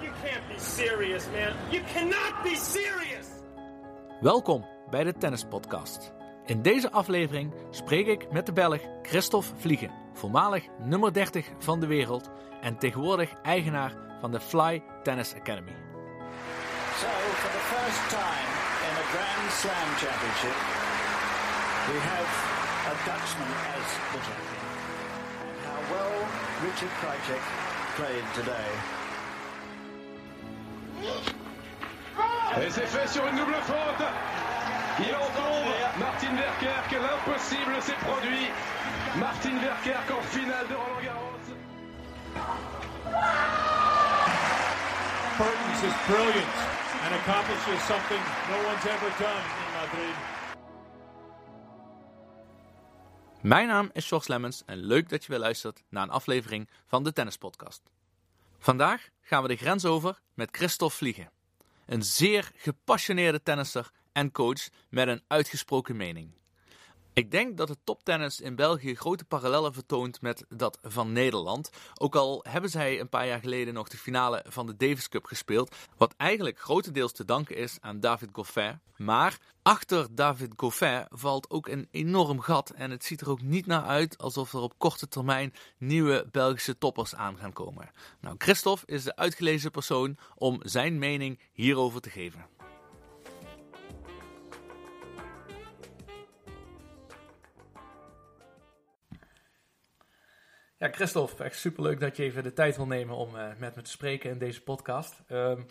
You can't be serious, man. You cannot be serious. Welkom bij de Tennis Podcast. In deze aflevering spreek ik met de Belg Christophe Vliegen, voormalig nummer 30 van de wereld en tegenwoordig eigenaar van de Fly Tennis Academy. So, for the first time in a Grand Slam championship, we have a Dutchman as the champion. And how well Richard Krajcek played today. Et c'est fait sur une double faute. Il Martin Verkerk. L'impossible s'est produit. Martin Verkerk en finale de Roland Garros. Burton's is brilliant and accomplishes something no one's ever done in Madrid. Mijn naam is George Lemmens en leuk dat je weer luistert naar een aflevering van de Tennis Podcast. Vandaag gaan we de grens over met Christophe Vliegen. Een zeer gepassioneerde tennisser en coach met een uitgesproken mening. Ik denk dat het toptennis in België grote parallellen vertoont met dat van Nederland. Ook al hebben zij een paar jaar geleden nog de finale van de Davis Cup gespeeld. Wat eigenlijk grotendeels te danken is aan David Goffin. Maar achter David Goffin valt ook een enorm gat. En het ziet er ook niet naar uit alsof er op korte termijn nieuwe Belgische toppers aan gaan komen. Nou, Christophe is de uitgelezen persoon om zijn mening hierover te geven. Ja, Christophe, echt superleuk dat je even de tijd wil nemen om uh, met me te spreken in deze podcast. Um,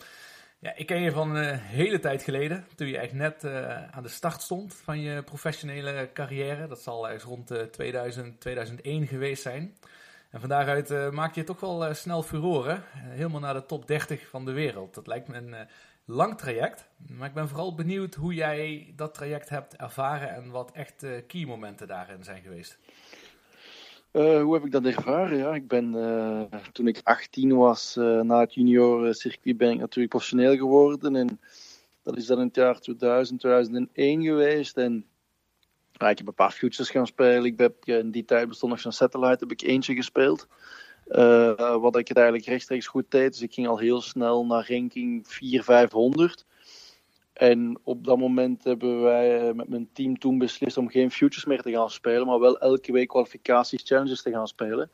ja, ik ken je van een hele tijd geleden, toen je echt net uh, aan de start stond van je professionele carrière. Dat zal ergens rond 2000, 2001 geweest zijn. En van daaruit maak je toch wel snel furoren, helemaal naar de top 30 van de wereld. Dat lijkt me een lang traject, maar ik ben vooral benieuwd hoe jij dat traject hebt ervaren en wat echt key momenten daarin zijn geweest. Uh, hoe heb ik dat ervaren? Ja, ik ben uh, toen ik 18 was, uh, na het juniorencircuit, ben ik natuurlijk professioneel geworden. En dat is dan in het jaar 2000, 2001 geweest. En ik heb een paar futures gaan spelen. Ik heb, in die tijd bestond nog zo'n satellite, heb ik eentje gespeeld. wat ik het eigenlijk rechtstreeks goed deed. Dus ik ging al heel snel naar ranking 4, 500. En op dat moment hebben wij met mijn team toen beslist om geen futures meer te gaan spelen, maar wel elke week kwalificaties, challenges te gaan spelen.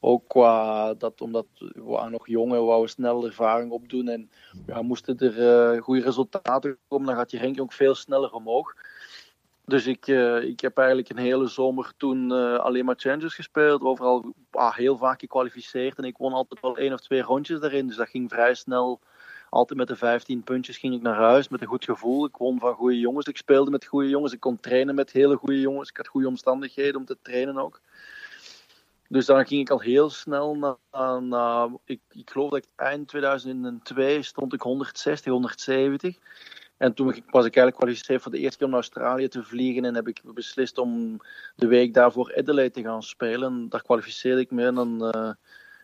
Ook qua dat, omdat we waren nog jong en wouden snel ervaring opdoen. En ja, moesten er uh, goede resultaten komen, dan gaat je ranking ook veel sneller omhoog. Dus ik, uh, ik heb eigenlijk een hele zomer toen alleen maar challenges gespeeld. Overal ah, heel vaak gekwalificeerd. En ik won altijd wel één of twee rondjes daarin. Dus dat ging vrij snel altijd met de 15 puntjes ging ik naar huis met een goed gevoel. Ik won van goede jongens. Ik speelde met goede jongens. Ik kon trainen met hele goede jongens. Ik had goede omstandigheden om te trainen ook. Dus dan ging ik al heel snel naar. ik, ik geloof dat ik eind 2002 stond ik 160, 170. En toen was ik eigenlijk gekwalificeerd voor de eerste keer om naar Australië te vliegen. En heb ik beslist om de week daarvoor Adelaide te gaan spelen. En daar kwalificeerde ik me. En dan,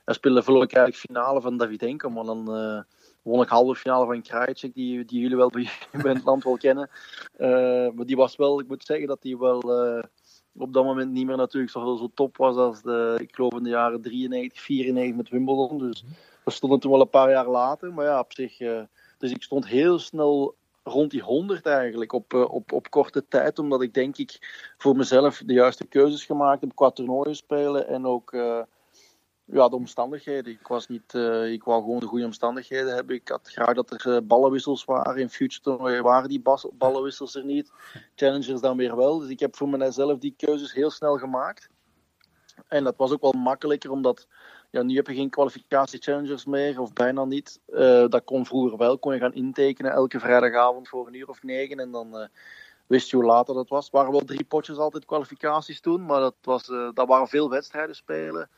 dan speelde ik eigenlijk finale van Davidenko. Maar dan, uh, won ik halve finale van Krajicek, die, die jullie wel bij het land wel kennen. Uh, maar die was wel, ik moet zeggen dat die wel uh, op dat moment niet meer natuurlijk zo, zo top was als de, ik geloof in de jaren 93, 94 met Wimbledon. Dus we stonden toen wel een paar jaar later. Maar ja, op zich, uh, dus ik stond heel snel rond die 100 eigenlijk op, op, op korte tijd. Omdat ik denk ik voor mezelf de juiste keuzes gemaakt heb qua toernooien spelen en ook ja, de omstandigheden. Ik, was niet, uh, ik wou gewoon de goede omstandigheden hebben. Ik had graag dat er uh, ballenwissels waren. In future waren die ballenwissels er niet. Challengers dan weer wel. Dus ik heb voor mezelf die keuzes heel snel gemaakt. En dat was ook wel makkelijker, omdat ja, nu heb je geen kwalificatie-challengers meer, of bijna niet. Uh, dat kon vroeger wel. Kon je gaan intekenen elke vrijdagavond voor een uur of negen. En dan wist je hoe later dat was. Het waren wel drie potjes altijd kwalificaties toen, maar dat, was, dat waren veel wedstrijden spelen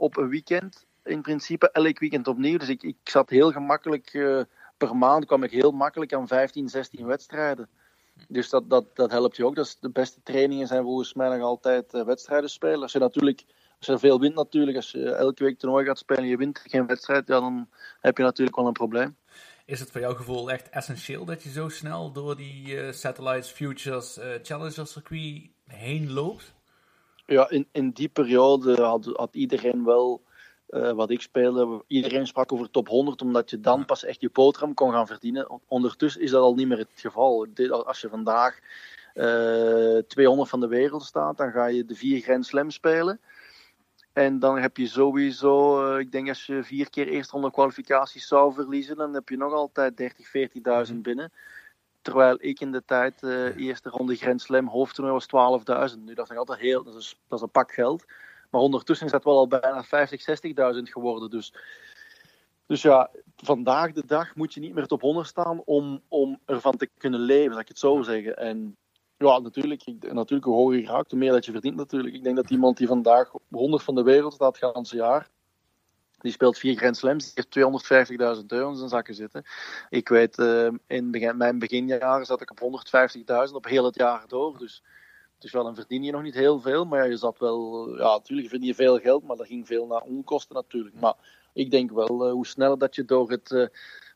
op een weekend. In principe elk weekend opnieuw. Dus ik, ik zat heel gemakkelijk, uh, per maand kwam ik heel makkelijk aan 15, 16 wedstrijden. Dus dat, dat, dat helpt je ook. Dus de beste trainingen zijn volgens mij nog altijd uh, wedstrijden spelen. Als je natuurlijk, als je veel wint natuurlijk, als je elke week toernooi gaat spelen en je wint geen wedstrijd, dan heb je natuurlijk wel een probleem. Is het voor jouw gevoel echt essentieel dat je zo snel door die uh, Satellites, Futures, uh, Challenger circuit heen loopt? Ja, in, in die periode had, had iedereen wel eh, wat ik speelde, iedereen sprak over top 100, omdat je dan pas echt je boterham kon gaan verdienen. Ondertussen is dat al niet meer het geval. Als je vandaag uh, eh, 200 van de wereld staat, dan ga je de vier Grand Slam spelen. En dan heb je sowieso, uh, ik denk als je vier keer eerste ronde kwalificaties zou verliezen, dan heb je nog altijd 30, 40.000 mhm. binnen. Terwijl ik in de tijd, uh, eerste ronde Grand Slam hoofdtoernooi was 12.000. Nu dat is nog altijd heel, dat is, dat is een pak geld. Maar ondertussen is dat wel al bijna 50, 60.000 geworden. Dus, dus ja, vandaag de dag moet je niet meer top 100 staan om, om ervan te kunnen leven, zal ik het zo zeggen. En ja, natuurlijk, ik, natuurlijk hoe hoger je raakt, hoe meer dat je verdient natuurlijk. Ik denk dat iemand die vandaag op 100 van de wereld staat, het hele jaar, die speelt vier Grand Slams, die heeft 250.000 euro in zijn zakken zitten. Ik weet, uh, in begin, mijn beginjaren zat ik op 150.000 op heel het jaar door. Dus dus wel, dan verdien je nog niet heel veel. Maar je zat wel, ja, natuurlijk verdien je veel geld, maar dat ging veel naar onkosten natuurlijk. Maar ik denk wel, uh, hoe sneller dat je door het, uh,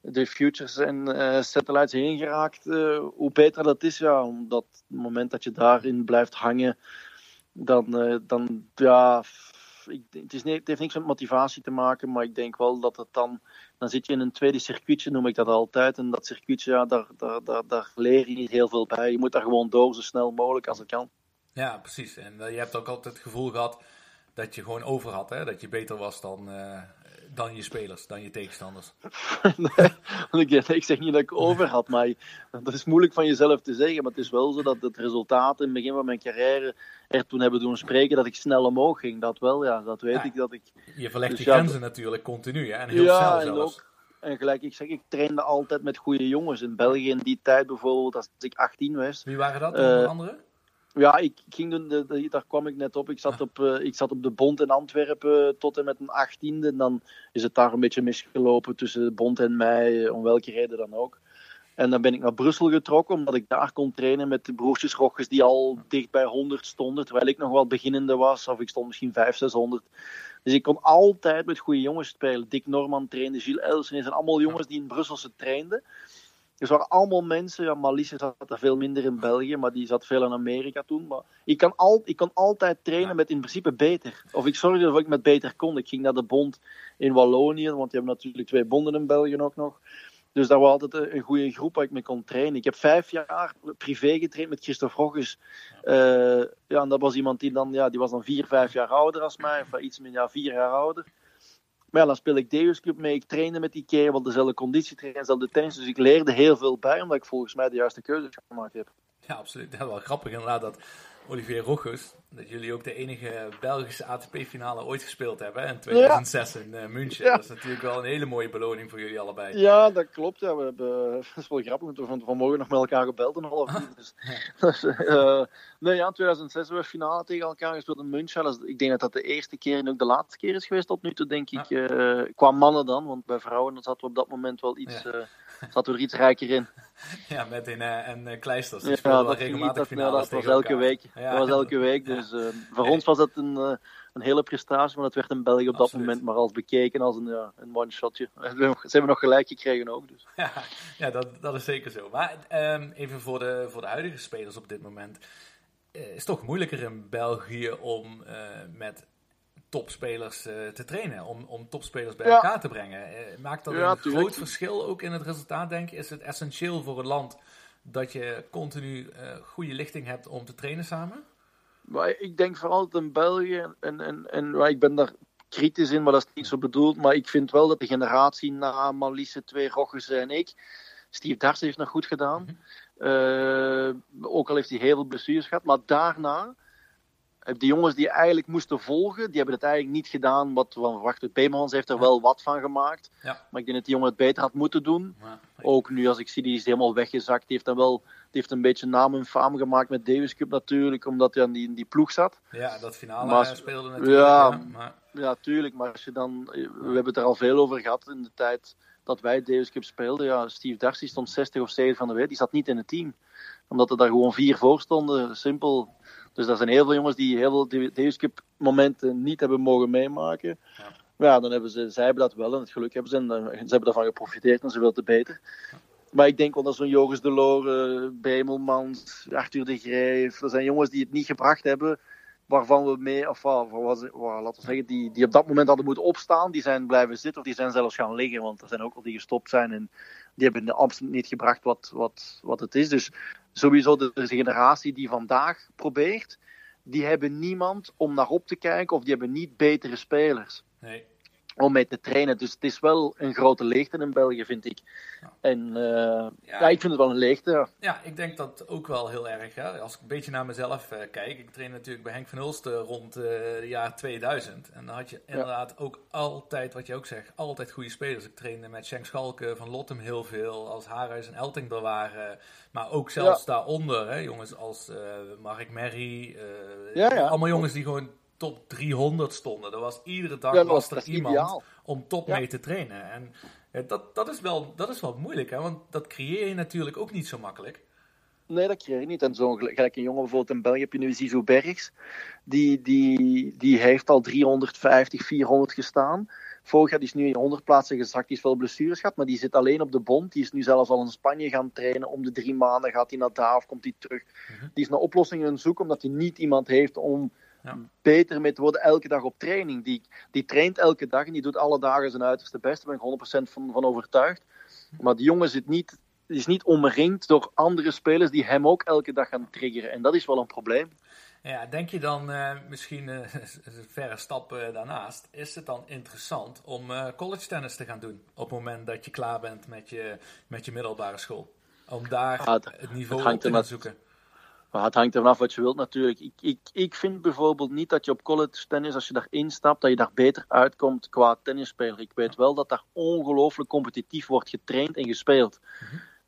de futures en satellites heen geraakt, hoe beter dat is. Ja, omdat het moment dat je daarin blijft hangen, dan, dan ja, het, heeft niks met motivatie te maken, maar ik denk wel dat het dan, dan zit je in een tweede circuitje, noem ik dat altijd. En dat circuitje, ja, daar, daar, daar, daar leer je niet heel veel bij. Je moet daar gewoon door, zo snel mogelijk als het kan. Ja, precies. En je hebt ook altijd het gevoel gehad dat je gewoon over had, hè? dat je beter was dan, uh, dan je spelers, dan je tegenstanders. nee, ik, ik, zeg niet dat ik over had, maar dat is moeilijk van jezelf te zeggen. Maar het is wel zo dat het resultaat in het begin van mijn carrière er toen hebben doen spreken dat ik snel omhoog ging. Dat wel, ja, dat weet ik dat ik. Je verlegt dus, die grenzen natuurlijk continu, hè? en heel ja, snel zelfs. En, ook, en gelijk ik zeg, ik trainde altijd met goede jongens. In België in die tijd bijvoorbeeld, als ik 18 was. Wie waren dat, onder uh, andere? Ja, ik ging doen, de, de, daar kwam ik net op. Ik zat, op, uh, ik zat op de Bond in Antwerpen tot en met een achttiende. En dan is het daar een beetje misgelopen tussen de Bond en mij, om welke reden dan ook. En dan ben ik naar Brussel getrokken, omdat ik daar kon trainen met de broertjes die al dicht bij 100 stonden. Terwijl ik nog wel beginnende was, of ik stond misschien 500, 600. Dus ik kon altijd met goede jongens spelen. Dick Norman trainde, Gilles Elsen. zijn allemaal jongens die in Brusselse trainden. Dus waren allemaal mensen, ja, Malice zat er veel minder in België, maar die zat veel in Amerika toen. Maar ik kan, al, ik kan altijd trainen met in principe beter. Of ik zorgde dat ik met beter kon. Ik ging naar de bond in Wallonië, want die hebben natuurlijk twee bonden in België ook nog. Dus dat was altijd een goede groep waar ik mee kon trainen. Ik heb vijf jaar privé getraind met Christophe Rogges. Uh, ja, en dat was iemand die dan, ja, die was dan vier, vijf jaar ouder als mij. Of iets meer, ja, vier jaar ouder. Maar ja, dan speel ik Deus Cup mee. Ik trainde met die kerel, dezelfde conditie trainen, dezelfde tennis. Dus ik leerde heel veel bij, omdat ik volgens mij de juiste keuzes gemaakt heb. Ja, absoluut. Dat is wel grappig inderdaad dat Olivier Rochus, dat jullie ook de enige Belgische ATP-finale ooit gespeeld hebben in 2006 in uh, München. Dat is natuurlijk wel een hele mooie beloning voor jullie allebei. Ja, dat klopt. Ja. We hebben, dat is wel grappig, want we van, vanmorgen nog met elkaar gebeld een half uur. Dus, dus uh, nee, ja, in 2006 hebben we finale tegen elkaar gespeeld in München. Dus ik denk dat dat de eerste keer en ook de laatste keer is geweest tot nu toe, denk ik. Uh, qua mannen dan, want bij vrouwen zaten we op dat moment wel iets... Ja zat er iets rijker in. Ja, met een, uh, en uh, kleisters. Die ja, dat regelmatig dat, finale. dat was elke week. Ja, dat was elke week. Dus uh, voor ons was dat een, een hele prestatie, maar het werd in België op dat moment maar als bekeken als een, ja, een one-shotje. Ze hebben nog gelijk gekregen ook. Dus. Ja, ja dat, dat is zeker zo. Maar um, even voor de, voor de huidige spelers op dit moment. is het toch moeilijker in België om met topspelers uh, te trainen, om, om topspelers bij elkaar te brengen. Uh, maakt dat een groot verschil ook in het resultaat, denk je? Is het essentieel voor een land dat je continu uh, goede lichting hebt om te trainen samen? Maar ik denk vooral dat in België, en, en, en ik ben daar kritisch in, maar dat is niet zo bedoeld, maar ik vind wel dat de generatie na Malisse, twee Rogges en ik, Steve Dars heeft nog goed gedaan. Mhm. ook al heeft hij heel veel blessures gehad, maar daarna de jongens die eigenlijk moesten volgen, die hebben het eigenlijk niet gedaan wat we verwachten. Peemans heeft er wel wat van gemaakt. Ja. Maar ik denk dat die jongen het beter had moeten doen. Ja. Ook nu als ik zie, die is helemaal weggezakt. Die heeft dan wel die heeft een beetje naam en faam gemaakt met Davis Cup natuurlijk, omdat hij aan die, in die ploeg zat. Ja, dat finale maar, speelde natuurlijk. Ja, ja, maar... ja, tuurlijk. Maar als je dan, we hebben het er al veel over gehad in de tijd dat wij Davis Cup speelden. Ja, Steve Darcy stond 60 of 70 van de wereld. Die zat niet in het team. Omdat er daar gewoon vier voor stonden. Simpel. Dus er zijn heel veel jongens die heel veel Davis Cup momenten niet hebben mogen meemaken. Ja. Maar ja, dan hebben ze, zij hebben dat wel en het geluk hebben ze en ze hebben daarvan geprofiteerd en ze willen te beter. Maar ik denk wel dat zo'n Joris de Loren, Bemelmans, Arthur de Grijf, dat zijn jongens die het niet gebracht hebben, waarvan we mee, of wat, laten we zeggen, die, die op dat moment hadden moeten opstaan, die zijn blijven zitten of die zijn zelfs gaan liggen. Want er zijn ook al die gestopt zijn en die hebben absoluut niet gebracht wat, wat, wat het is. Dus sowieso de, de generatie die vandaag probeert, die hebben niemand om naar op te kijken of die hebben niet betere spelers. Nee. Om mee te trainen. Dus het is wel een grote leegte in België, vind ik. Ja. En uh, ja. Ja. ik vind het wel een leegte. Ja. Ja, ik denk dat ook wel heel erg. Hè? Als ik een beetje naar mezelf uh, kijk. Ik train natuurlijk bij Henk van Hulst uh, rond het jaar 2000. En dan had je inderdaad ook altijd, wat je ook zegt, altijd goede spelers. Ik trainde met Schenk Schalke van Lottem heel veel. Als Haarhuis en Elting er waren. Maar ook zelfs daaronder, hè? jongens als Mark Merry. allemaal jongens die gewoon top 300 stonden. Er was iedere dag Ja, was er iemand ideaal. om top Ja. mee te trainen. En eh, dat, dat, is wel, dat is wel moeilijk, hè? want dat creëer je natuurlijk ook niet zo makkelijk. Nee, dat kreeg je niet. En zo'n gel- gelijk een jongen bijvoorbeeld in België heb je nu Zizou Bergs. Die, die, die heeft al 350, 400 gestaan. Vorig jaar die is nu in 100 plaatsen gezakt. Die is wel blessures gehad, maar die zit alleen op de bond. Die is nu zelfs al in Spanje gaan trainen. Om de drie maanden gaat hij naar daar of komt hij terug. Die is naar oplossingen aan het zoeken, omdat hij niet iemand heeft om Ja. beter mee te worden elke dag op training. Die, die traint elke dag en die doet alle dagen zijn uiterste best. Daar ben ik 100% van, van overtuigd. Maar die jongen zit niet, is niet omringd door andere spelers die hem ook elke dag gaan triggeren. En dat is wel een probleem. Ja, denk je dan eh, misschien eh, een verre stap eh, daarnaast, is het dan interessant om college tennis te gaan doen op het moment dat je klaar bent met je, met je middelbare school? Om daar Ah, het- het niveau het hangt op te gaan zoeken. Maar het hangt ervan af wat je wilt natuurlijk. Ik, ik, ik vind bijvoorbeeld niet dat je op college tennis, als je daarin stapt, dat je daar beter uitkomt qua tennisspeler. Ik weet wel dat daar ongelooflijk competitief wordt getraind en gespeeld.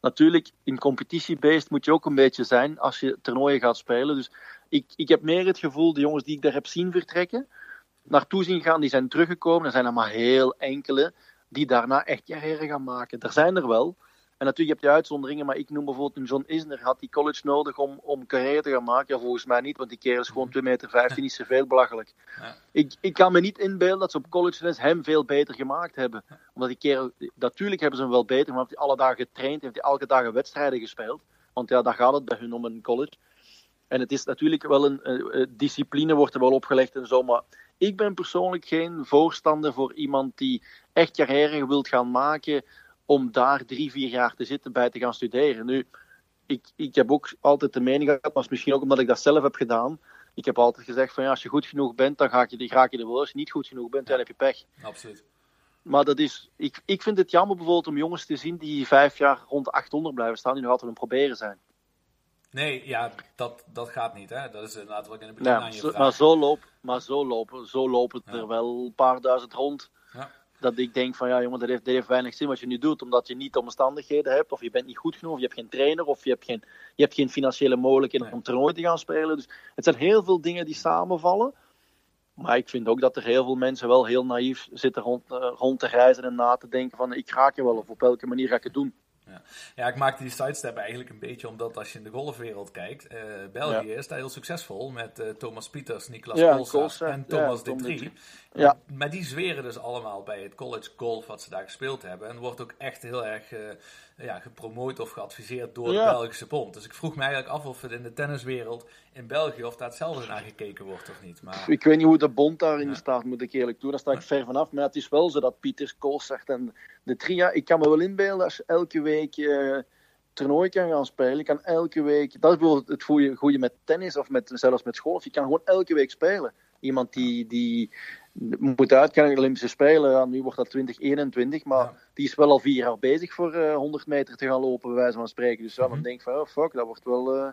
Natuurlijk, in competitiebeest moet je ook een beetje zijn als je toernooien gaat spelen. Dus ik, ik heb meer het gevoel, de jongens die ik daar heb zien vertrekken, naartoe zien gaan, die zijn teruggekomen. Er zijn er maar heel enkele die daarna echt carrière gaan maken. Er zijn er wel. En natuurlijk heb je uitzonderingen, maar ik noem bijvoorbeeld een John Isner. Had die college nodig om, om carrière te gaan maken? Ja, volgens mij niet, want die kerel is gewoon 2 meter 15, is veel belachelijk. Ja. Ik, ik kan me niet inbeelden dat ze op college les hem veel beter gemaakt hebben. Omdat die kerel, natuurlijk hebben ze hem wel beter, maar heeft hij alle dagen getraind, heeft hij elke dag wedstrijden gespeeld. Want ja, daar gaat het bij hun om een college. En het is natuurlijk wel een eh, eh, discipline, wordt er wel opgelegd en zo, maar ik ben persoonlijk geen voorstander voor iemand die echt carrière wilt gaan maken om daar drie, vier jaar te zitten bij te gaan studeren. Nu, ik, ik heb ook altijd de mening gehad, maar misschien ook omdat ik dat zelf heb gedaan. Ik heb altijd gezegd van ja, als je goed genoeg bent, dan ga je, raak je er wel. Als je niet goed genoeg bent, dan heb je pech. Absoluut. Maar dat is, ik, ik vind het jammer bijvoorbeeld om jongens te zien die vijf jaar rond de 800 blijven staan, die nog altijd een proberen zijn. Nee, ja, dat, dat gaat niet. Hè? Dat is inderdaad wat ik in het begin Ja, aan je zo- maar zo, loop, maar zo lopen, zo lopen Ja. er wel een paar duizend rond. Dat ik denk van ja jongen, dat heeft, dat heeft weinig zin wat je nu doet. Omdat je niet de omstandigheden hebt. Of je bent niet goed genoeg. Of je hebt geen trainer. Of je hebt geen, je hebt geen financiële mogelijkheden om toernooi te gaan spelen. Dus het zijn heel veel dingen die samenvallen. Maar ik vind ook dat er heel veel mensen wel heel naïef zitten rond, eh, rond te reizen en na te denken van ik raak je wel. Of op welke manier ga ik het doen. Ja, ik maakte die sidestep eigenlijk een beetje omdat als je in de golfwereld kijkt, eh, België Ja. is daar heel succesvol met eh, Thomas Pieters, Niklas Ja, Kolsa en Thomas de. Trie. Ja. Maar die zweren dus allemaal bij het college golf wat ze daar gespeeld hebben. En wordt ook echt heel erg eh, ja, gepromoot of geadviseerd door de. Belgische bond. Dus ik vroeg me eigenlijk af of het in de tenniswereld in België of daar hetzelfde naar gekeken wordt of niet. Maar Ik weet niet hoe de bond daarin Ja. staat, moet ik eerlijk toe. Daar sta ik ver vanaf. Maar het is wel zo dat Pieters, Koolsart en de Tria... Ik kan me wel inbeelden als je elke week eh toernooi kan gaan spelen. Je kan elke week... Dat is bijvoorbeeld het goede, goede met tennis of met, zelfs met golf. Je kan gewoon elke week spelen. Iemand die, die moet uitgaan in de Olympische Spelen. Nu wordt dat 2021. Maar Ja. die is wel al vier jaar bezig voor eh 100 meter te gaan lopen, bij wijze van spreken. Dus ja, dan Mhm. denk ik van, oh fuck, dat wordt wel... eh,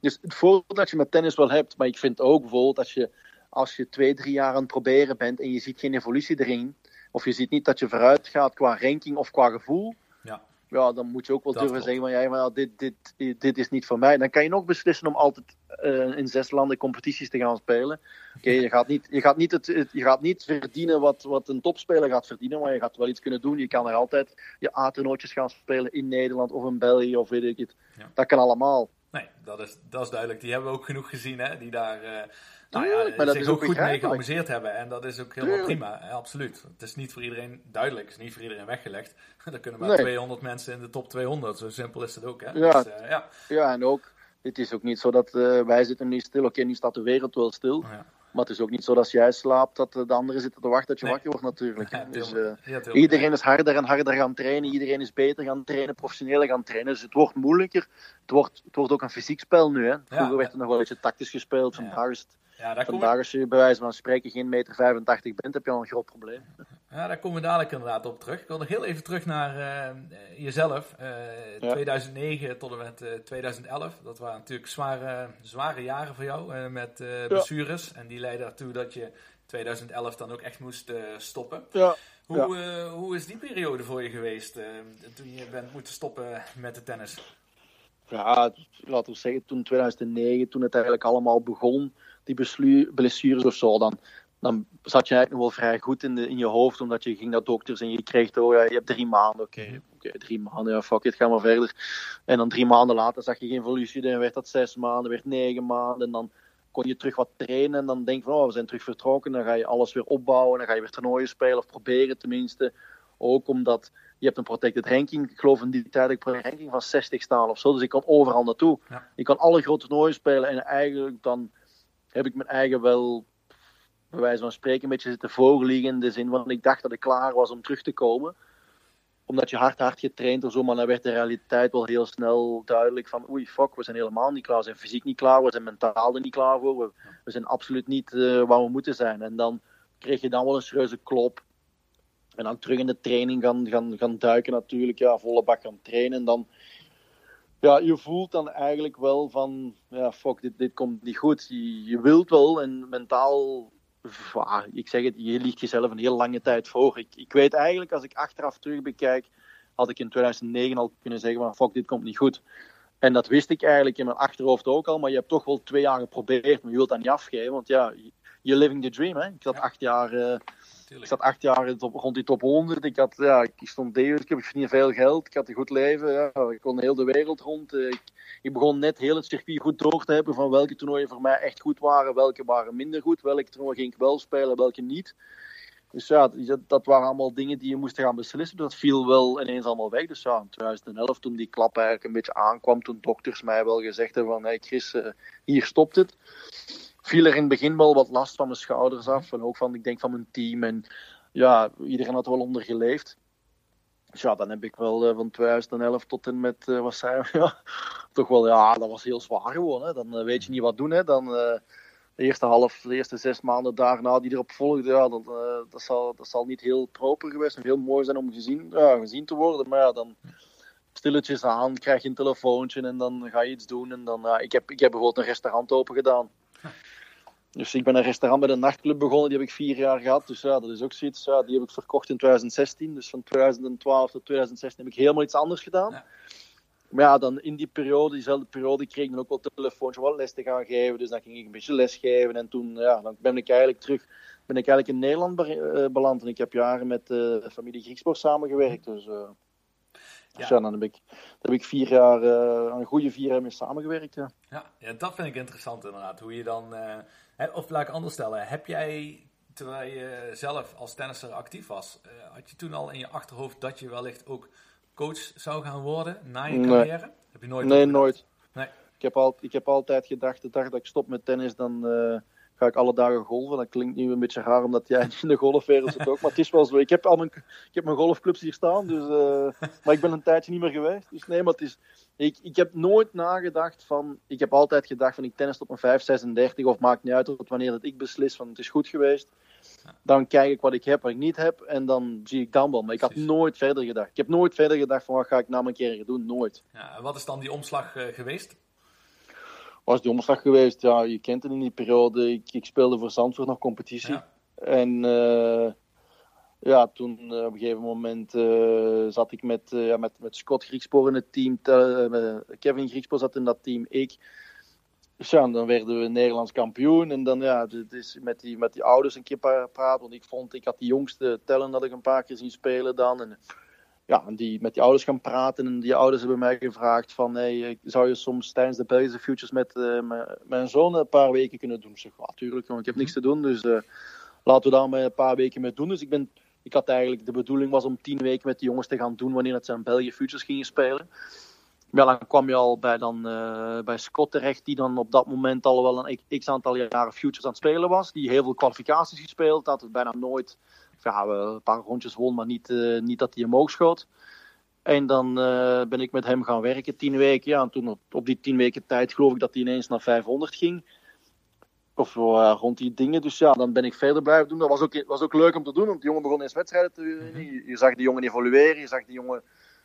Dus het voordeel dat je met tennis wel hebt. Maar ik vind ook bijvoorbeeld als je als je twee, drie jaar aan het proberen bent en je ziet geen evolutie erin, of je ziet niet dat je vooruit gaat qua ranking of qua gevoel, ja, ja, dan moet je ook wel Dat durven klopt. zeggen van ja, maar dit, dit, dit is niet voor mij. Dan kan je nog beslissen om altijd eh, in zes landen competities te gaan spelen. Oké, je gaat niet, je gaat niet, het, het- je gaat niet verdienen wat, wat een topspeler gaat verdienen, maar je gaat wel iets kunnen doen. Je kan er altijd je A-toernooitjes gaan spelen in Nederland of in België of weet ik het. Ja. Dat kan allemaal. Nee, dat is, dat is duidelijk. Die hebben we ook genoeg gezien, hè, die daar eh nou Tuurlijk, ja, maar dat zich is ook goed mee geamuseerd hebben. En dat is ook helemaal Tuurlijk. prima, hè, absoluut. Het is niet voor iedereen duidelijk, het is niet voor iedereen weggelegd. Er kunnen maar Nee. 200 mensen in de top 200, zo simpel is het ook. Hè? Ja. Dus, eh, ja. Ja, en ook, Het is ook niet zo dat eh, wij zitten nu stil. Oké, nu staat de wereld wel stil. Ja. Maar het is ook niet zo dat als jij slaapt, dat de anderen zitten te wachten dat je Nee. wakker wordt natuurlijk. Ja, dus, eh, iedereen is harder en harder gaan trainen. Iedereen is beter gaan trainen, professioneler gaan trainen. Dus het wordt moeilijker. Het wordt, het wordt ook een fysiek spel nu. Hè. Vroeger werd het nog wel een beetje tactisch gespeeld. Vandaag is het Ja, daar Vandaag als je bij wijze van spreken geen meter 85 bent, heb je al een groot probleem. ja, daar komen we dadelijk inderdaad op terug. Ik wil nog heel even terug naar eh, jezelf. Eh, Ja. 2009 tot en met eh, 2011. Dat waren natuurlijk zware, zware jaren voor jou eh, met eh, blessures. En die leidden ertoe dat je 2011 dan ook echt moest eh, stoppen. Ja. Hoe, eh, hoe is die periode voor je geweest eh, toen je bent moeten stoppen met de tennis? Ja, laten we zeggen, toen 2009, toen het eigenlijk allemaal begon, die blessures of zo, dan, dan zat je eigenlijk nog wel vrij goed in, de, in je hoofd, omdat je ging naar dokters en je kreeg, oh ja, je hebt drie maanden, oké, oké, drie maanden, ja, fuck it, ga maar verder. En dan drie maanden later zag je geen evolutie, dan werd dat zes maanden, werd negen maanden, en dan kon je terug wat trainen en dan denk je van, oh, we zijn terug vertrokken, dan ga je alles weer opbouwen, dan ga je weer toernooien spelen, of proberen tenminste. Ook omdat je hebt een protected ranking. Ik geloof in die tijd ik een ranking van 60 staan of zo. Dus ik kan overal naartoe. Ja. Ik kan alle grote toernooien spelen. En eigenlijk dan heb ik mijn eigen wel, bij wijze van spreken, een beetje zitten voorliegen. In de zin van ik dacht dat ik klaar was om terug te komen. Omdat je hard hard getraind of zo. Maar dan werd de realiteit wel heel snel duidelijk van oei fuck, we zijn helemaal niet klaar. We zijn fysiek niet klaar. We zijn mentaal er niet klaar voor. We, we zijn absoluut niet eh, waar we moeten zijn. En dan kreeg je dan wel een serieuze klop. En dan terug in de training gaan, gaan, gaan duiken natuurlijk. Ja, volle bak gaan trainen. En dan, ja, je voelt dan eigenlijk wel van, ja, fuck, dit, dit komt niet goed. Je, je wilt wel en mentaal, ja, ik zeg het, je liegt jezelf een heel lange tijd voor. Ik, ik weet eigenlijk, als ik achteraf terug bekijk, had ik in 2009 al kunnen zeggen van, fuck, dit komt niet goed. En dat wist ik eigenlijk in mijn achterhoofd ook al, maar je hebt toch wel twee jaar geprobeerd, maar je wilt dat niet afgeven, want ja, you're living the dream, hè. Ik zat acht jaar... eh, ik zat acht jaar in rond die top 100. Ik, had, ja, ik stond degelijk, ik verdiende veel geld. Ik had een goed leven. Ja. Ik kon heel de wereld rond. Eh, Ik, begon net heel het circuit goed door te hebben van welke toernooien voor mij echt goed waren, welke waren minder goed, welke toernooi ging ik wel spelen, welke niet. Dus ja, dat, waren allemaal dingen die je moest gaan beslissen. Dat viel wel ineens allemaal weg. Dus ja, in 2011, toen die klap eigenlijk een beetje aankwam, toen dokters mij wel gezegd hebben van hey Chris, eh, hier stopt het viel er in het begin wel wat last van mijn schouders af. En ook van, ik denk, van mijn team. En ja, iedereen had wel onder geleefd. Dus ja, dan heb ik wel eh, van 2011 tot en met, eh, wat zijn ja, toch wel, ja, dat was heel zwaar gewoon. Hè. Dan eh, weet je niet wat doen. Hè. Dan eh, de eerste half, de eerste zes maanden daarna die erop volgden, ja, dat, eh, dat, zal, dat zal niet heel proper geweest en heel mooi zijn om gezien, ja, gezien te worden. Maar ja, dan stilletjes aan, krijg je een telefoontje en dan ga je iets doen. En dan, ik, heb, ik heb bijvoorbeeld een restaurant open gedaan. Dus ik ben een restaurant met een nachtclub begonnen, die heb ik vier jaar gehad. Dus ja, dat is ook zoiets. Ja, die heb ik verkocht in 2016. Dus van 2012 tot 2016 heb ik helemaal iets anders gedaan. Ja. Maar ja, dan in die periode, diezelfde periode, kreeg ik dan ook wel telefoontje wat les te gaan geven. Dus dan ging ik een beetje les geven. En toen ja, dan ben ik eigenlijk terug ben ik eigenlijk in Nederland eh, beland. En ik heb jaren met de familie Griekspoor samengewerkt. Dus, eh, dus Ja. ja, dan heb ik, dan heb ik vier jaar, eh, een goede vier jaar mee samengewerkt. Ja. Ja, ja, dat vind ik interessant inderdaad. Hoe je dan, eh, of laat ik anders stellen, heb jij, terwijl je zelf als tennisser actief was, eh, had je toen al in je achterhoofd dat je wellicht ook coach zou gaan worden na je Nee. carrière? Heb je nooit Nee, nooit. Nee. Ik heb, al, ik heb altijd gedacht, de dag dat ik stop met tennis, dan eh, ga ik alle dagen golven. Dat klinkt nu een beetje raar, omdat jij in de golfwereld zit ook. Maar het is wel zo. Ik heb al mijn, ik heb mijn golfclubs hier staan, dus, eh, maar ik ben een tijdje niet meer geweest. Dus nee, maar het is... Ik, ik heb nooit nagedacht van... Ik heb altijd gedacht van, ik tennis tot mijn 5, 36, of maakt niet uit tot wanneer dat ik beslis van, het is goed geweest. Dan kijk ik wat ik heb, wat ik niet heb, en dan zie ik dan wel. Maar ik had nooit verder gedacht. Ik heb nooit verder gedacht van, wat ga ik na mijn carrière doen? Nooit. Ja, en wat is dan die omslag eh, geweest? Was die omslag geweest. Ja, je kent het in die periode. Ik, ik speelde voor Zandvoort nog competitie. Ja. En eh, ja, toen eh, op een gegeven moment eh, zat ik met, ja, met, met Scott Griekspoor in het team. Kevin Griekspoor zat in dat team. Ik. Dus ja, dan werden we Nederlands kampioen. En dan ja, het is met die, met die ouders een keer praten. Want ik vond, ik had die jongste tellen dat ik een paar keer zien spelen dan. En ja, en die, met die ouders gaan praten. En die ouders hebben mij gevraagd van, hey, eh, zou je soms tijdens de Belgische Futures met eh, mijn- zoon een paar weken kunnen doen? Ik zeg, ja, tuurlijk, jongen, ik heb niks te doen. Dus eh, laten we daar maar een paar weken mee doen. Dus ik ben, ik had eigenlijk, de bedoeling was om tien weken met die jongens te gaan doen wanneer het zijn België Futures gingen spelen. ja, dan kwam je al bij, dan, bij Scott terecht, die dan op dat moment al wel een x aantal jaren futures aan het spelen was. Die heel veel kwalificaties gespeeld had, bijna nooit, ja, een paar rondjes won, maar niet, uh, niet dat hij omhoog schoot. En dan uh, ben ik met hem gaan werken, tien weken. Ja, en toen op, op, die tien weken tijd geloof ik dat hij ineens naar 500 ging. Of uh, rond die dingen. Dus ja, dan ben ik verder blijven doen. Dat was ook, was ook leuk om te doen, want die jongen begon eens wedstrijden te winnen. Je, je zag die jongen evolueren, je zag die jongen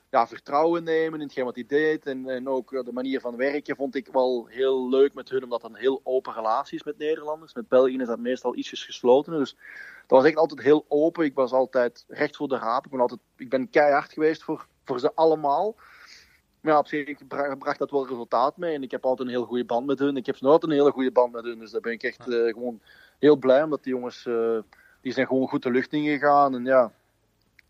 ja, vertrouwen nemen in hetgeen wat hij deed. En, en ook de manier van werken vond ik wel heel leuk met hun, omdat het een heel open relatie is met Nederlanders. Met België is dat meestal ietsjes gesloten. Dus dat was echt altijd heel open. Ik was altijd recht voor de raap. Ik ben, altijd, ik ben keihard geweest voor, voor ze allemaal. Maar ja, op zich bracht dat wel resultaat mee. En ik heb altijd een heel goede band met hun. Ik heb altijd een hele goede band met hun. Dus daar ben ik echt uh, gewoon heel blij omdat die jongens, uh, die zijn gewoon goed de lucht ingegaan. En ja,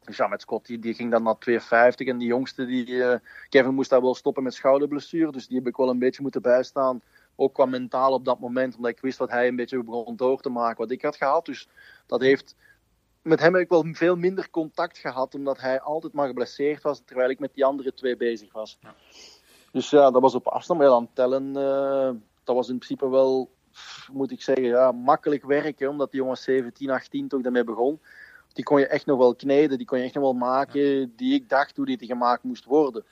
dus ja, met Scott, die, die ging dan naar 250. En die jongste, die, uh, Kevin moest daar wel stoppen met schouderblessure. Dus die heb ik wel een beetje moeten bijstaan. Ook qua mentaal op dat moment. Omdat ik wist wat hij een beetje begon door te maken. Wat ik had gehad. Dus dat heeft... Met hem heb ik wel veel minder contact gehad. Omdat hij altijd maar geblesseerd was. Terwijl ik met die andere twee bezig was. Ja. Dus ja, dat was op afstand. Maar dan tellen... Uh, dat was in principe wel... Moet ik zeggen, ja, makkelijk werken. Omdat die jongens 17, 18 toch daarmee begon die kon je echt nog wel kneden, die kon je echt nog wel maken, die ik dacht hoe die gemaakt moest worden.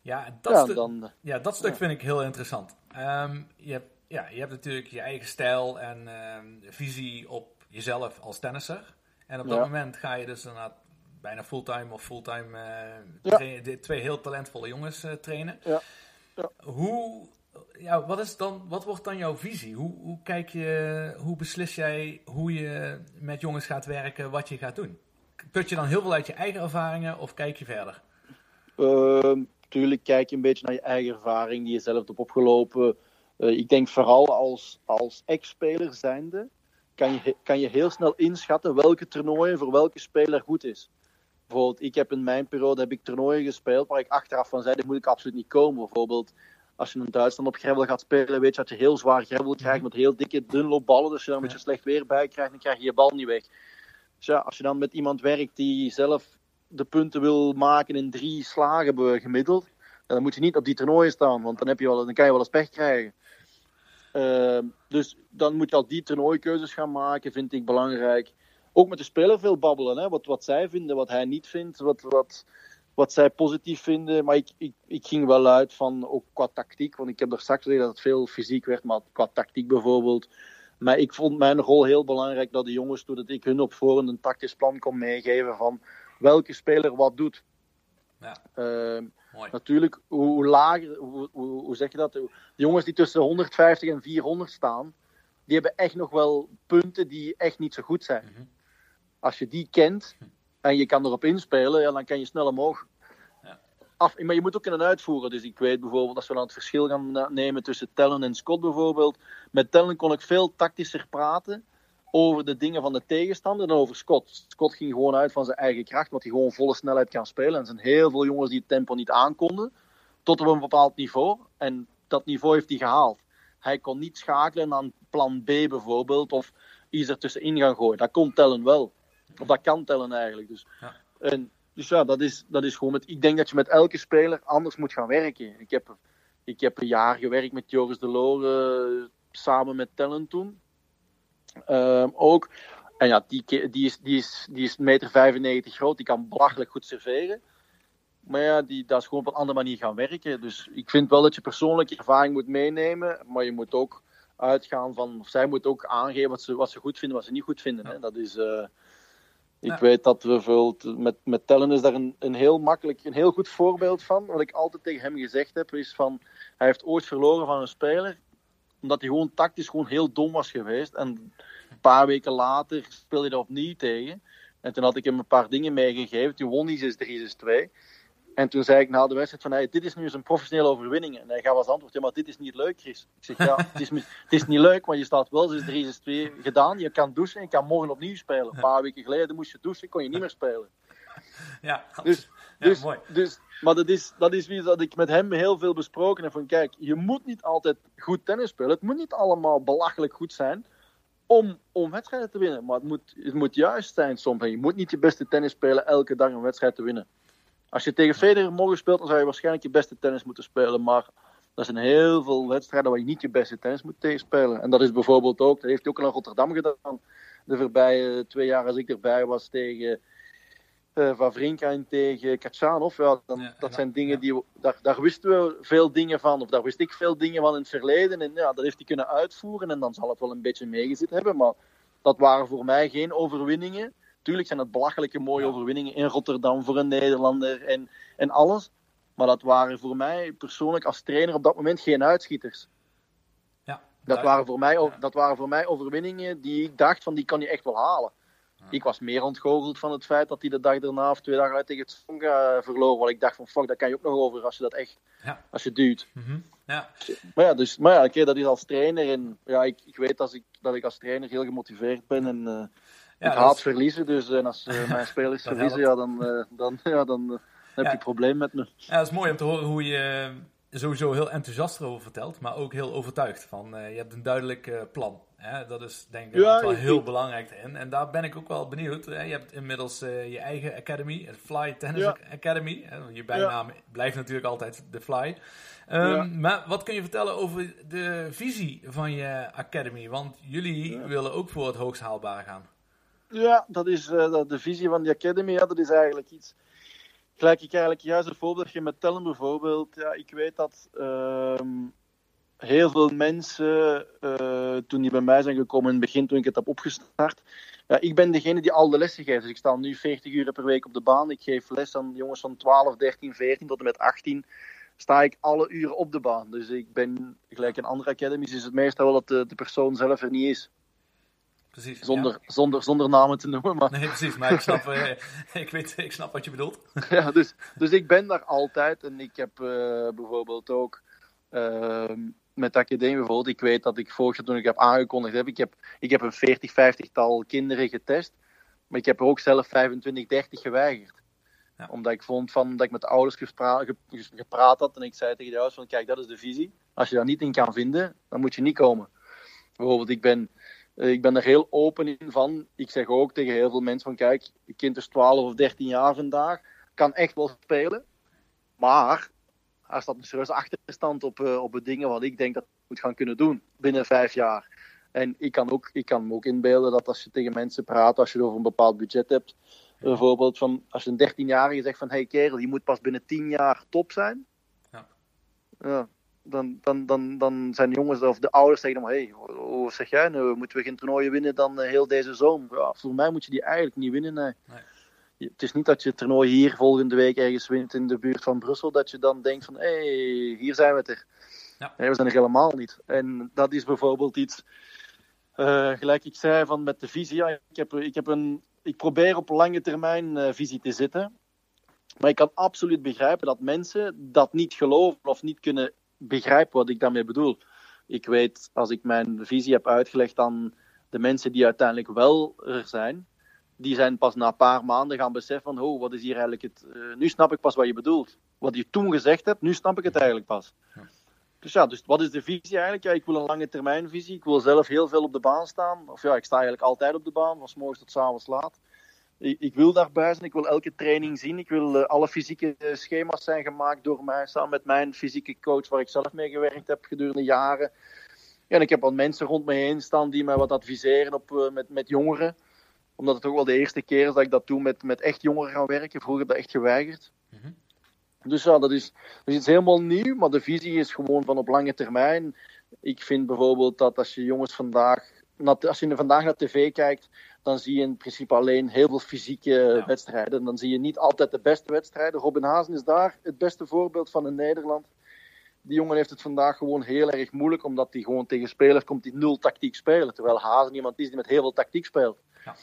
Ja, dat, ja, dan, ja, dat stuk vind ik heel interessant. Um, je, hebt, ja, je hebt natuurlijk je eigen stijl en um, visie op jezelf als tennisser. En op dat moment ga je dus inderdaad bijna fulltime of fulltime uh, twee heel talentvolle jongens uh, trainen. Hoe ja, wat, is dan, wat wordt dan jouw visie? Hoe, hoe, kijk je, hoe beslis jij hoe je met jongens gaat werken, wat je gaat doen? Put je dan heel veel uit je eigen ervaringen of kijk je verder? Uh, tuurlijk kijk je een beetje naar je eigen ervaring die je zelf hebt opgelopen. Uh, ik denk vooral als, als ex-speler zijnde kan je, kan je heel snel inschatten welke toernooien voor welke speler goed is. Bijvoorbeeld, ik heb in mijn periode heb ik toernooien gespeeld waar ik achteraf van zei, dat moet ik absoluut niet komen. Bijvoorbeeld, als je in Duitsland op gravel gaat spelen, weet je dat je heel zwaar gravel krijgt met heel dikke dunlopballen. Dus als je dan een beetje slecht weer bij krijgt, dan krijg je je bal niet weg. Dus ja, als je dan met iemand werkt die zelf de punten wil maken in drie slagen gemiddeld, dan moet je niet op die toernooien staan, want dan, heb je wel, dan kan je wel eens pech krijgen. Uh, dus dan moet je al die toernooikeuzes gaan maken, vind ik belangrijk. Ook met de speler veel babbelen, hè? Wat, wat zij vinden, wat hij niet vindt, wat, wat, wat zij positief vinden. Maar ik, ik, ik ging wel uit van ook qua tactiek. Want ik heb er straks gezegd dat het veel fysiek werd, maar qua tactiek bijvoorbeeld. Maar ik vond mijn rol heel belangrijk dat de jongens, doordat ik hun op voorhand een tactisch plan kon meegeven van welke speler wat doet. Ja. Uh, natuurlijk, hoe lager, hoe, hoe, hoe, zeg je dat? De jongens die tussen 150 en 400 staan, die hebben echt nog wel punten die echt niet zo goed zijn. Mm -hmm. Als je die kent, en je kan erop inspelen, ja, dan kan je snel omhoog. Ja. Af, maar je moet ook kunnen uitvoeren. Dus ik weet bijvoorbeeld, als we dan het verschil gaan nemen tussen Tellen en Scott bijvoorbeeld. Met Tellen kon ik veel tactischer praten over de dingen van de tegenstander dan over Scott. Scott ging gewoon uit van zijn eigen kracht, want hij gewoon volle snelheid kan spelen. En er zijn heel veel jongens die het tempo niet aankonden, tot op een bepaald niveau. En dat niveau heeft hij gehaald. Hij kon niet schakelen aan plan B bijvoorbeeld, of iets ertussenin gaan gooien. Dat kon Tellen wel. Of dat kan tellen eigenlijk. Dus, ja. En, dus ja, dat is, dat is gewoon met. Ik denk dat je met elke speler anders moet gaan werken. Ik heb, ik heb een jaar gewerkt met Joris de Lore samen met Tellen toen. Um, ook. En ja, die, die, is, die, is, die is meter 95 groot, die kan belachelijk goed serveren. Maar ja, die, dat is gewoon op een andere manier gaan werken. Dus ik vind wel dat je persoonlijke ervaring moet meenemen, maar je moet ook uitgaan van, of zij moet ook aangeven wat ze, wat ze goed vinden, wat ze niet goed vinden. Hè. Dat is, uh, ik ja. weet dat we veel, met, met Tellen is daar een, een heel makkelijk, een heel goed voorbeeld van. Wat ik altijd tegen hem gezegd heb, is van, hij heeft ooit verloren van een speler, omdat hij gewoon tactisch gewoon heel dom was geweest. En een paar weken later speelde hij er opnieuw tegen. En toen had ik hem een paar dingen meegegeven. Toen won hij 6-3, 6-2. En toen zei ik na de wedstrijd van, hey, dit is nu eens een professionele overwinning. En hij gaf als antwoord, ja, maar dit is niet leuk, Chris. Ik zeg, ja, het is, het is niet leuk, maar je staat wel 6-3, 6-2 gedaan. Je kan douchen, je kan morgen opnieuw spelen. Een paar weken geleden moest je douchen, kon je niet meer spelen. Ja, dus, ja, dus, mooi. Dus, maar dat is, dat is wie dat ik met hem heel veel besproken heb. Van kijk, je moet niet altijd goed tennis spelen. Het moet niet allemaal belachelijk goed zijn om, om wedstrijden te winnen. Maar het moet, het moet juist zijn soms. En je moet niet je beste tennis spelen elke dag een wedstrijd te winnen. Als je tegen Federer morgen speelt, dan zou je waarschijnlijk je beste tennis moeten spelen. Maar er zijn heel veel wedstrijden waar je niet je beste tennis moet tegenspelen. En dat is bijvoorbeeld ook, dat heeft hij ook al in Rotterdam gedaan. De voorbije twee jaar als ik erbij was tegen uh, Wawrinka en tegen Kachanov. Ja, dan, Ja, dat zijn dingen die we, daar, daar wisten we veel dingen van. Of daar wist ik veel dingen van in het verleden. En ja, dat heeft hij kunnen uitvoeren. En dan zal het wel een beetje meegezit hebben. Maar dat waren voor mij geen overwinningen. Tuurlijk zijn het belachelijke mooie Ja. overwinningen in Rotterdam voor een Nederlander en, en alles. Maar dat waren voor mij persoonlijk als trainer op dat moment geen uitschieters. Ja, Dat waren, voor mij, dat waren voor mij overwinningen die ik dacht van die kan je echt wel halen. Ik was meer ontgoocheld van het feit dat hij de dag daarna of twee dagen uit tegen het Tsonga verloor. Want ik dacht van fuck, daar kan je ook nog over als je dat echt, Ja. als je duwt. Mhm. ja. Maar ja, dus, maar ja oké, dat is als trainer. En ja, ik, ik weet als ik, dat ik als trainer heel gemotiveerd ben. En eh, Ja, ik dat haat is- verliezen. Dus en als eh, mijn spelers Dat verliezen, ja, dan, eh, dan, ja, dan eh, heb je een probleem met me. Ja, het is mooi om te horen hoe je eh, sowieso heel enthousiast erover vertelt, maar ook heel overtuigd van eh, je hebt een duidelijk eh, plan. Hè? Dat is denk ik Ja, wel ik- heel belangrijk in. En daar ben ik ook wel benieuwd. Hè? Je hebt inmiddels eh, je eigen academy, het Fly Tennis Ja. Academy. Hè? Je bijnaam blijft natuurlijk altijd de Fly. Ehm. Maar wat kun je vertellen over de visie van je academy? Want jullie willen ook voor het hoogst haalbare gaan. Ja, dat is de visie van die Academy. Ja, dat is eigenlijk iets. Gelijk ik eigenlijk juist een voorbeeldje met Tellen bijvoorbeeld. Ja, ik weet dat ehm, heel veel mensen, eh, toen die bij mij zijn gekomen in het begin, toen ik het heb opgestart. Ja, ik ben degene die al de lessen geeft. Dus ik sta nu 40 uur per week op de baan. Ik geef les aan jongens van 12, 13, 14 tot en met 18. Sta ik alle uren op de baan. Dus ik ben, gelijk in andere academies, is het meestal wel dat de persoon zelf er niet is. Precies. Zonder, ja. zonder, zonder namen te noemen. Maar Nee, precies. Maar ik snap, eh, ik, weet, ik snap wat je bedoelt. ja, dus, dus ik ben daar altijd. En ik heb eh, bijvoorbeeld ook ehm, met de academie bijvoorbeeld. Ik weet dat ik vorig jaar toen ik heb aangekondigd heb. Ik heb, ik heb een 40, 50 tal kinderen getest. Maar ik heb er ook zelf 25, 30 geweigerd. Ja. Omdat ik vond van, dat ik met de ouders gepraat had. En ik zei tegen de ouders van kijk, dat is de visie. Als je daar niet in kan vinden, dan moet je niet komen. Bijvoorbeeld, ik ben, ik ben er heel open in van. Ik zeg ook tegen heel veel mensen van kijk, je kind is 12 of 13 jaar vandaag. Kan echt wel spelen. Maar er staat een serieuze achterstand op, eh, op de dingen wat ik denk dat hij moet gaan kunnen doen binnen vijf jaar. En ik kan, ook, ik kan me ook inbeelden dat als je tegen mensen praat, als je het over een bepaald budget hebt, bijvoorbeeld van als je een 13-jarige zegt van hey kerel, je moet pas binnen 10 jaar top zijn. Ja. Ja, dan, dan, dan, dan zijn de jongens of de ouders zeggen dan, hey, hoe zeg jij moeten we geen toernooien winnen dan eh, heel deze zomer? Ja, voor mij moet je die eigenlijk niet winnen, nee. Het is niet dat je het toernooi hier volgende week ergens wint in de buurt van Brussel, dat je dan denkt van, hé, hey, hier zijn we het er. Ja. Nee, we zijn er helemaal niet. En dat is bijvoorbeeld iets, eh, gelijk ik zei, van met de visie. Ja, ik, heb, ik, heb een, ik probeer op lange termijn eh, visie te zitten. Maar ik kan absoluut begrijpen dat mensen dat niet geloven of niet kunnen begrijpen wat ik daarmee bedoel. Ik weet, als ik mijn visie heb uitgelegd aan de mensen die uiteindelijk wel er zijn, die zijn pas na een paar maanden gaan beseffen van, oh, wat is hier eigenlijk het... eh, nu snap ik pas wat je bedoelt. Wat je toen gezegd hebt, nu snap ik het eigenlijk pas. Dus ja, dus wat is de visie eigenlijk? Ja, ik wil een lange termijn visie. Ik wil zelf heel veel op de baan staan. Of ja, ik sta eigenlijk altijd op de baan, van 's morgens tot 's avonds laat. Ik, ik wil daarbij zijn, ik wil elke training zien. Ik wil eh, alle fysieke eh, schema's zijn gemaakt door mij, samen met mijn fysieke coach, waar ik zelf mee gewerkt heb gedurende jaren. Ja, en ik heb wat mensen rond me heen staan die mij wat adviseren op, eh, met, met jongeren. Omdat het ook wel de eerste keer is dat ik dat doe met, met echt jongeren gaan werken. Vroeger heb ik dat echt geweigerd. Mhm. Dus ja, dat is, dat is iets helemaal nieuw, maar de visie is gewoon van op lange termijn. Ik vind bijvoorbeeld dat als je jongens vandaag, als je vandaag naar tv kijkt, dan zie je in principe alleen heel veel fysieke Ja. wedstrijden. Dan zie je niet altijd de beste wedstrijden. Robin Hazen is daar het beste voorbeeld van in Nederland. Die jongen heeft het vandaag gewoon heel erg moeilijk, omdat hij gewoon tegen spelers komt die nul tactiek spelen. Terwijl Hazen iemand is die met heel veel tactiek speelt. Ja.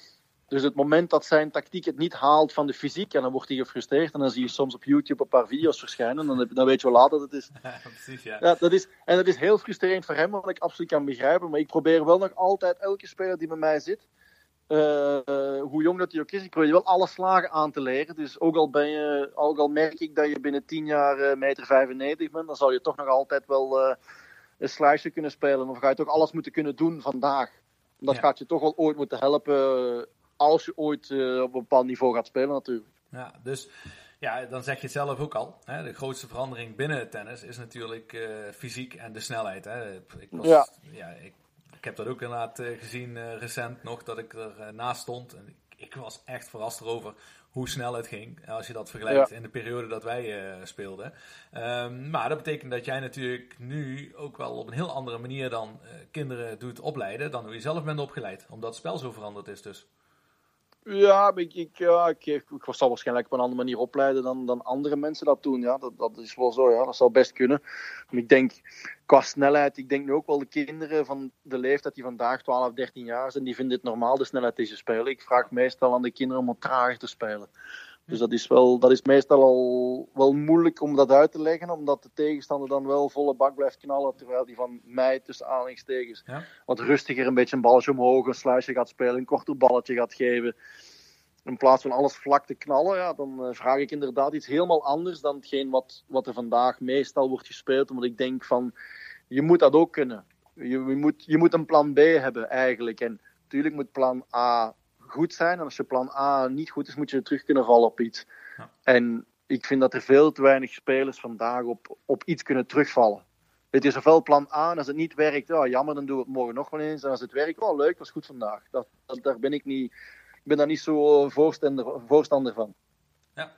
Dus het moment dat zijn tactiek het niet haalt van de fysiek, en dan wordt hij gefrustreerd. En dan zie je soms op YouTube een paar video's verschijnen. Dan, heb- dan weet je wel laat dat het is. Ja, precies, ja. Ja, dat is, en dat is heel frustrerend voor hem, wat ik absoluut kan begrijpen. Maar ik probeer wel nog altijd elke speler die bij mij zit, eh, hoe jong dat hij ook is, ik probeer wel alle slagen aan te leren. Dus ook al, ben je, ook al merk ik dat je binnen 10 jaar eh, meter 95 bent, dan zal je toch nog altijd wel eh, een slice kunnen spelen. Of ga je toch alles moeten kunnen doen vandaag. Dat Ja. gaat je toch wel ooit moeten helpen, als je ooit op een bepaald niveau gaat spelen natuurlijk. Ja, dus Ja, dan zeg je het zelf ook al. Hè? De grootste verandering binnen het tennis is natuurlijk uh, fysiek en de snelheid. Hè? Ik, was, ja. ja ik, ik, heb dat ook inderdaad uh, gezien uh, recent nog, dat ik er naast stond. En ik, ik, was echt verrast erover hoe snel het ging. Als je dat vergelijkt in de periode dat wij speelden. Um, maar dat betekent dat jij natuurlijk nu ook wel op een heel andere manier dan kinderen doet opleiden. Dan hoe je zelf bent opgeleid. Omdat het spel zo veranderd is dus. Ja, ik, ik, ja ik, zal waarschijnlijk op een andere manier opleiden dan, dan andere mensen dat doen. Ja, dat, dat is wel zo, ja, dat zou best kunnen. Maar ik denk, qua snelheid, ik denk nu ook wel de kinderen van de leeftijd die vandaag 12, 13 jaar zijn, die vinden het normaal de snelheid die ze spelen. Ik vraag meestal aan de kinderen om wat trager te spelen. Dus dat is, wel, dat is meestal al wel moeilijk om dat uit te leggen, omdat de tegenstander dan wel volle bak blijft knallen, terwijl die van mij tussen aanhalingstekens ja. wat rustiger een beetje een balletje omhoog, een sluisje gaat spelen, een korter balletje gaat geven. In plaats van alles vlak te knallen, ja, dan uh, vraag ik inderdaad iets helemaal anders dan hetgeen wat, wat er vandaag meestal wordt gespeeld. Omdat ik denk van, je moet dat ook kunnen. Je, je, moet, je moet een plan B hebben eigenlijk. En natuurlijk moet plan A goed zijn. En als je plan A niet goed is, moet je terug kunnen vallen op iets. Ja. En ik vind dat er veel te weinig spelers vandaag op, op iets kunnen terugvallen. Het is ofwel plan A en als het niet werkt, ja, jammer, dan doen we het morgen nog wel eens. En als het werkt, wel oh, leuk, was goed vandaag. Dat, dat, daar ben ik niet, ik ben daar niet zo voorstander, voorstander van. Ja.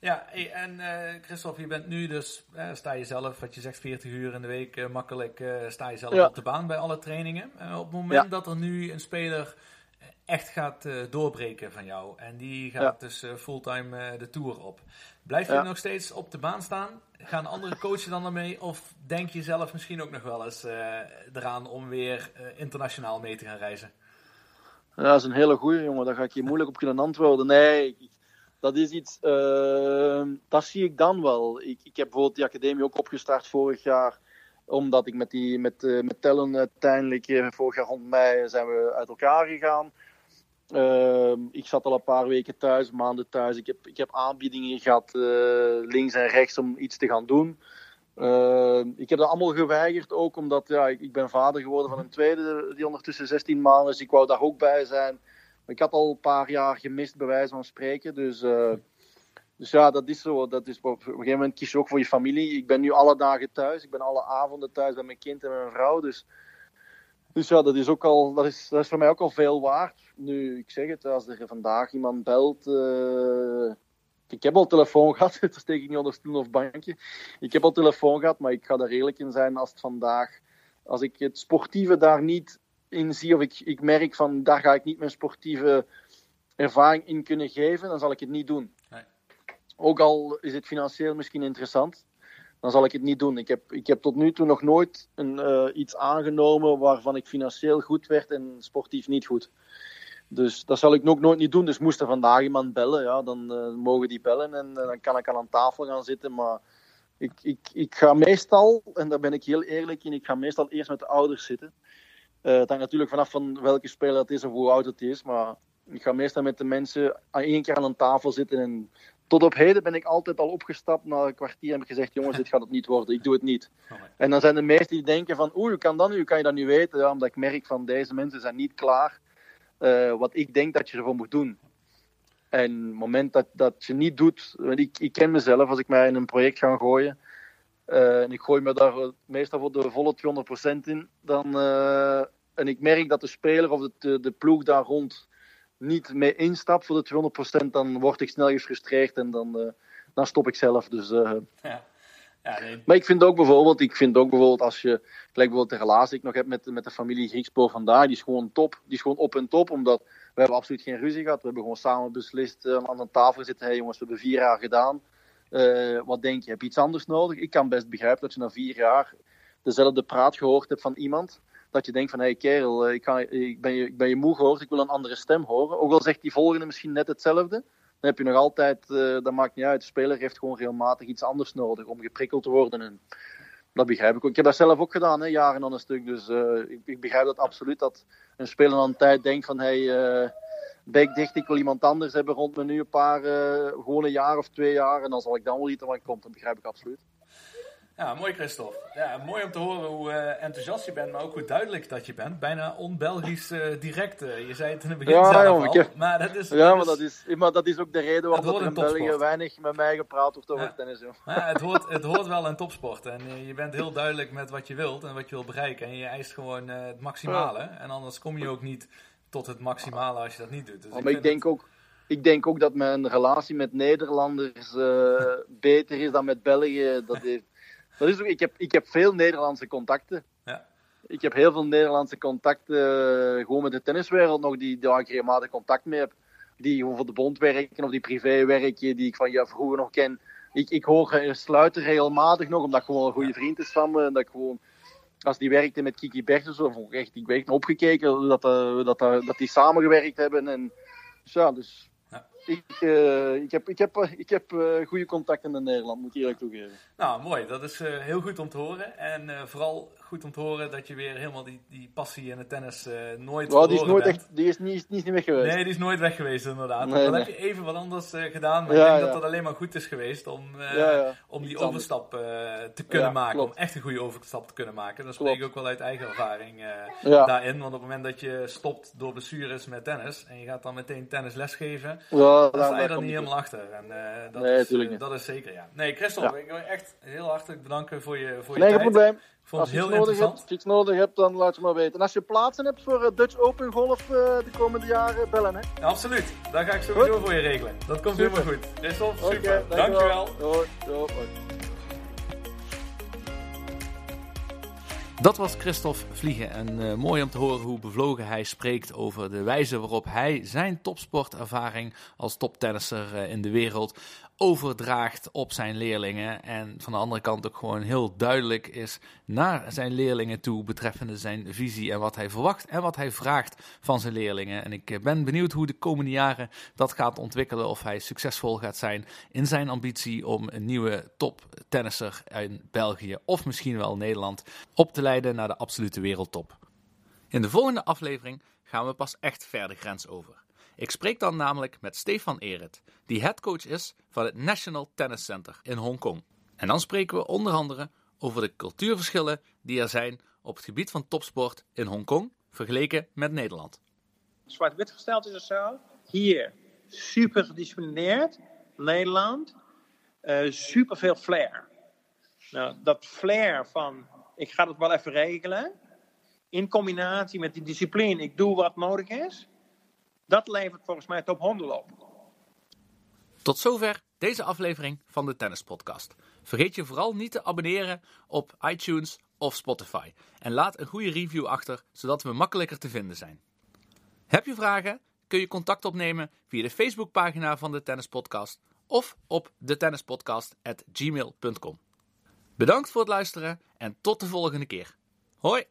Ja, en uh, Christophe, je bent nu dus, uh, sta je zelf, wat je zegt, 40 uur in de week, uh, makkelijk sta je zelf op de baan bij alle trainingen. op het moment dat er nu een speler echt gaat uh, doorbreken van jou. En die gaat dus uh, fulltime uh, de Tour op. Blijf je nog steeds op de baan staan? Gaan andere coaches dan ermee? Of denk je zelf misschien ook nog wel eens eraan om weer internationaal mee te gaan reizen? Ja, dat is een hele goede jongen. Daar ga ik je moeilijk op kunnen antwoorden. Nee, dat is iets... dat zie ik dan wel. Ik, ik heb bijvoorbeeld die academie ook opgestart vorig jaar omdat ik met, die, met, met Tellen uiteindelijk vorig jaar rond mei zijn we uit elkaar gegaan. Ehm, ik zat al een paar weken thuis, maanden thuis. Ik heb, ik heb aanbiedingen gehad uh, links en rechts om iets te gaan doen. Ehm, ik heb dat allemaal geweigerd, ook omdat ja, ik, ben vader geworden van een tweede die ondertussen 16 maanden is. Ik wou daar ook bij zijn. Ik had al een paar jaar gemist, bij wijze van spreken. Dus, dus ja, dat is zo. Dat is, op een gegeven moment kies je ook voor je familie. Ik ben nu alle dagen thuis. Ik ben alle avonden thuis bij mijn kind en mijn vrouw. Dus dus ja, dat is, ook al, dat, is, dat is voor mij ook al veel waard. Nu, ik zeg het, als er vandaag iemand belt. Uh, ik heb al telefoon gehad, dat steek ik niet onder stoel of bankje. Ik heb al telefoon gehad, maar ik ga er redelijk in zijn als het vandaag. Als ik het sportieve daar niet in zie, of ik, ik merk van daar ga ik niet mijn sportieve ervaring in kunnen geven, dan zal ik het niet doen. Ook al is het financieel misschien interessant dan zal ik het niet doen. Ik heb, ik heb tot nu toe nog nooit een, uh, iets aangenomen waarvan ik financieel goed werd en sportief niet goed. Dus dat zal ik ook nooit niet doen. Dus moest er vandaag iemand bellen, ja, dan uh, mogen die bellen en uh, dan kan ik al aan tafel gaan zitten. Maar ik, ik, ik ga meestal, en daar ben ik heel eerlijk in, ik ga meestal eerst met de ouders zitten. het hangt natuurlijk vanaf van welke speler het is of hoe oud het is. Maar ik ga meestal met de mensen één keer aan een tafel zitten en tot op heden ben ik altijd al opgestapt na een kwartier en heb gezegd: jongens, dit gaat het niet worden, ik doe het niet. En dan zijn de meesten die denken: van oeh, hoe kan dat nu? Hoe kan je dat nu weten? Ja, omdat ik merk van deze mensen zijn niet klaar uh, wat ik denk dat je ervoor moet doen. En het moment dat, dat je niet doet, ik, ik ken mezelf, als ik mij in een project ga gooien, uh, en ik gooi me daar meestal voor de volle 200% in, dan, uh, en ik merk dat de speler of de, de, de ploeg daar rond niet mee instap voor de 200%, dan word ik snel gefrustreerd en dan, uh, dan stop ik zelf. Dus, uh, ja. Ja, nee. Maar ik vind ook bijvoorbeeld, ik vind ook bijvoorbeeld als je, gelijk bijvoorbeeld de relatie die ik nog heb met, met de familie Griekspoor vandaag, die is gewoon top. Die is gewoon op en top, omdat we hebben absoluut geen ruzie gehad. We hebben gewoon samen beslist uh, aan een tafel zitten. Hé hey, jongens, we hebben vier jaar gedaan. Uh, wat denk je? Heb je iets anders nodig? Ik kan best begrijpen dat je na vier jaar dezelfde praat gehoord hebt van iemand dat je denkt van, hé hey, kerel, eh, ik, ik, ben je, ik ben je moe gehoord, ik wil een andere stem horen. Ook al zegt die volgende misschien net hetzelfde, dan heb je nog altijd, uh, dat maakt niet uit, de speler heeft gewoon regelmatig iets anders nodig om geprikkeld te worden. En dat begrijp ik ook. Ik heb dat zelf ook gedaan, hè, jaren aan een stuk. Dus uh, ik, ik, begrijp dat absoluut, dat een speler aan een tijd denkt van, hé, hey, uh, bek dicht, ik wil iemand anders hebben rond me nu een paar, gewoon een jaar of twee jaar. En dan zal ik dan wel iets van komt, dat begrijp ik absoluut. Ja, mooi Christophe. Ja, mooi om te horen hoe uh, enthousiast je bent, maar ook hoe duidelijk dat je bent. Bijna on-Belgisch uh, direct. Uh, je zei het in het begin ja, zelf jongen, al. Heb... Maar dat is, ja, dat maar dat is, maar dat is ook de reden waarom er in. België weinig met mij gepraat wordt over ja. tennis. Joh. Ja, het, hoort, het hoort wel in topsport. En je bent heel duidelijk met wat je wilt en wat je wilt bereiken. En je eist gewoon het maximale. Ja. En anders kom je ook niet tot het maximale als je dat niet doet. Dus maar ik, ik denk ook ik denk ook dat mijn relatie met Nederlanders uh, beter is dan met België. Dat heeft, dat is ook, ik, heb, ik heb veel Nederlandse contacten. Ja. Ik heb heel veel Nederlandse contacten, uh, gewoon met de tenniswereld nog, die, waar ik regelmatig contact mee heb. Die voor de bond werken of die privé werken, die ik van ja, vroeger nog ken. Ik, ik hoor sluiten regelmatig nog, omdat ik gewoon een goede vriend is van me. Dat ik gewoon, als die werkte met Kiki Bertens, of echt, ik ben opgekeken dat, uh, dat, dat, dat die samengewerkt hebben. En, ja, dus ik, uh, ik heb, ik heb, ik heb uh, goede contacten in Nederland, moet ik eerlijk toegeven. Nou, mooi. Dat is uh, heel goed om te horen. En vooral goed om te horen dat je weer helemaal die, die passie in het tennis nooit well, die is nooit bent. echt, die is niet, niet weg geweest. Nee, die is nooit weg geweest inderdaad. Nee, dan nee. heb je even wat anders gedaan, maar ja, ik denk ja. dat dat alleen maar goed is geweest om, ja, om die overstap te kunnen maken. klopt. Om echt een goede overstap te kunnen maken. Dat spreek ik ook wel uit eigen ervaring Ja. daarin. Want op het moment dat je stopt door blessures met tennis en je gaat dan meteen tennis lesgeven, Ja, daar- sta je daar komt niet helemaal achter. En, eh, dat, Nee, is, eh, niet. dat is zeker, ja. Nee, Christophe, ik wil je echt heel hartelijk bedanken voor je, voor je Nee, geen tijd. probleem. Ik vond Als het je heel nodig, interessant. hebt, als je iets nodig hebt, dan laat je maar weten. En als je plaatsen hebt voor eh, Dutch Open Golf de komende jaren, bellen hè. Ja, absoluut, dat ga ik sowieso voor je regelen. Dat komt Super. helemaal goed. Christophe, Oké, super. Dankjewel. Hoi, hoi, hoi. Dat was Christophe Vliegen. En eh, mooi om te horen hoe bevlogen hij spreekt over de wijze waarop hij zijn topsportervaring als toptennisser eh, in de wereld overdraagt op zijn leerlingen. En van de andere kant ook gewoon heel duidelijk is naar zijn leerlingen toe betreffende zijn visie en wat hij verwacht en wat hij vraagt van zijn leerlingen. En ik ben benieuwd hoe de komende jaren dat gaat ontwikkelen. Of hij succesvol gaat zijn in zijn ambitie om een nieuwe toptennisser in België of misschien wel Nederland op te leiden naar de absolute wereldtop. In de volgende aflevering gaan we pas echt ver de grens over. Ik spreek dan namelijk met Stefan Erit, die headcoach is van het National Tennis Center in Hongkong. En dan spreken we onder andere over de cultuurverschillen die er zijn op het gebied van topsport in Hongkong vergeleken met Nederland. zwart-wit gesteld is of zo. Hier super gedisciplineerd. Nederland eh, super veel flair. Nou, dat flair van ik ga het wel even regelen. In combinatie met die discipline, ik doe wat nodig is. Dat levert volgens mij top 100 op. Tot zover deze aflevering van de Tennis Podcast. Vergeet je vooral niet te abonneren op iTunes of Spotify. En laat een goede review achter, zodat we makkelijker te vinden zijn. Heb je vragen? Kun je contact opnemen via de Facebookpagina van de Tennis Podcast of op detennispodcast.gmail.com. Bedankt voor het luisteren en tot de volgende keer. Hoi!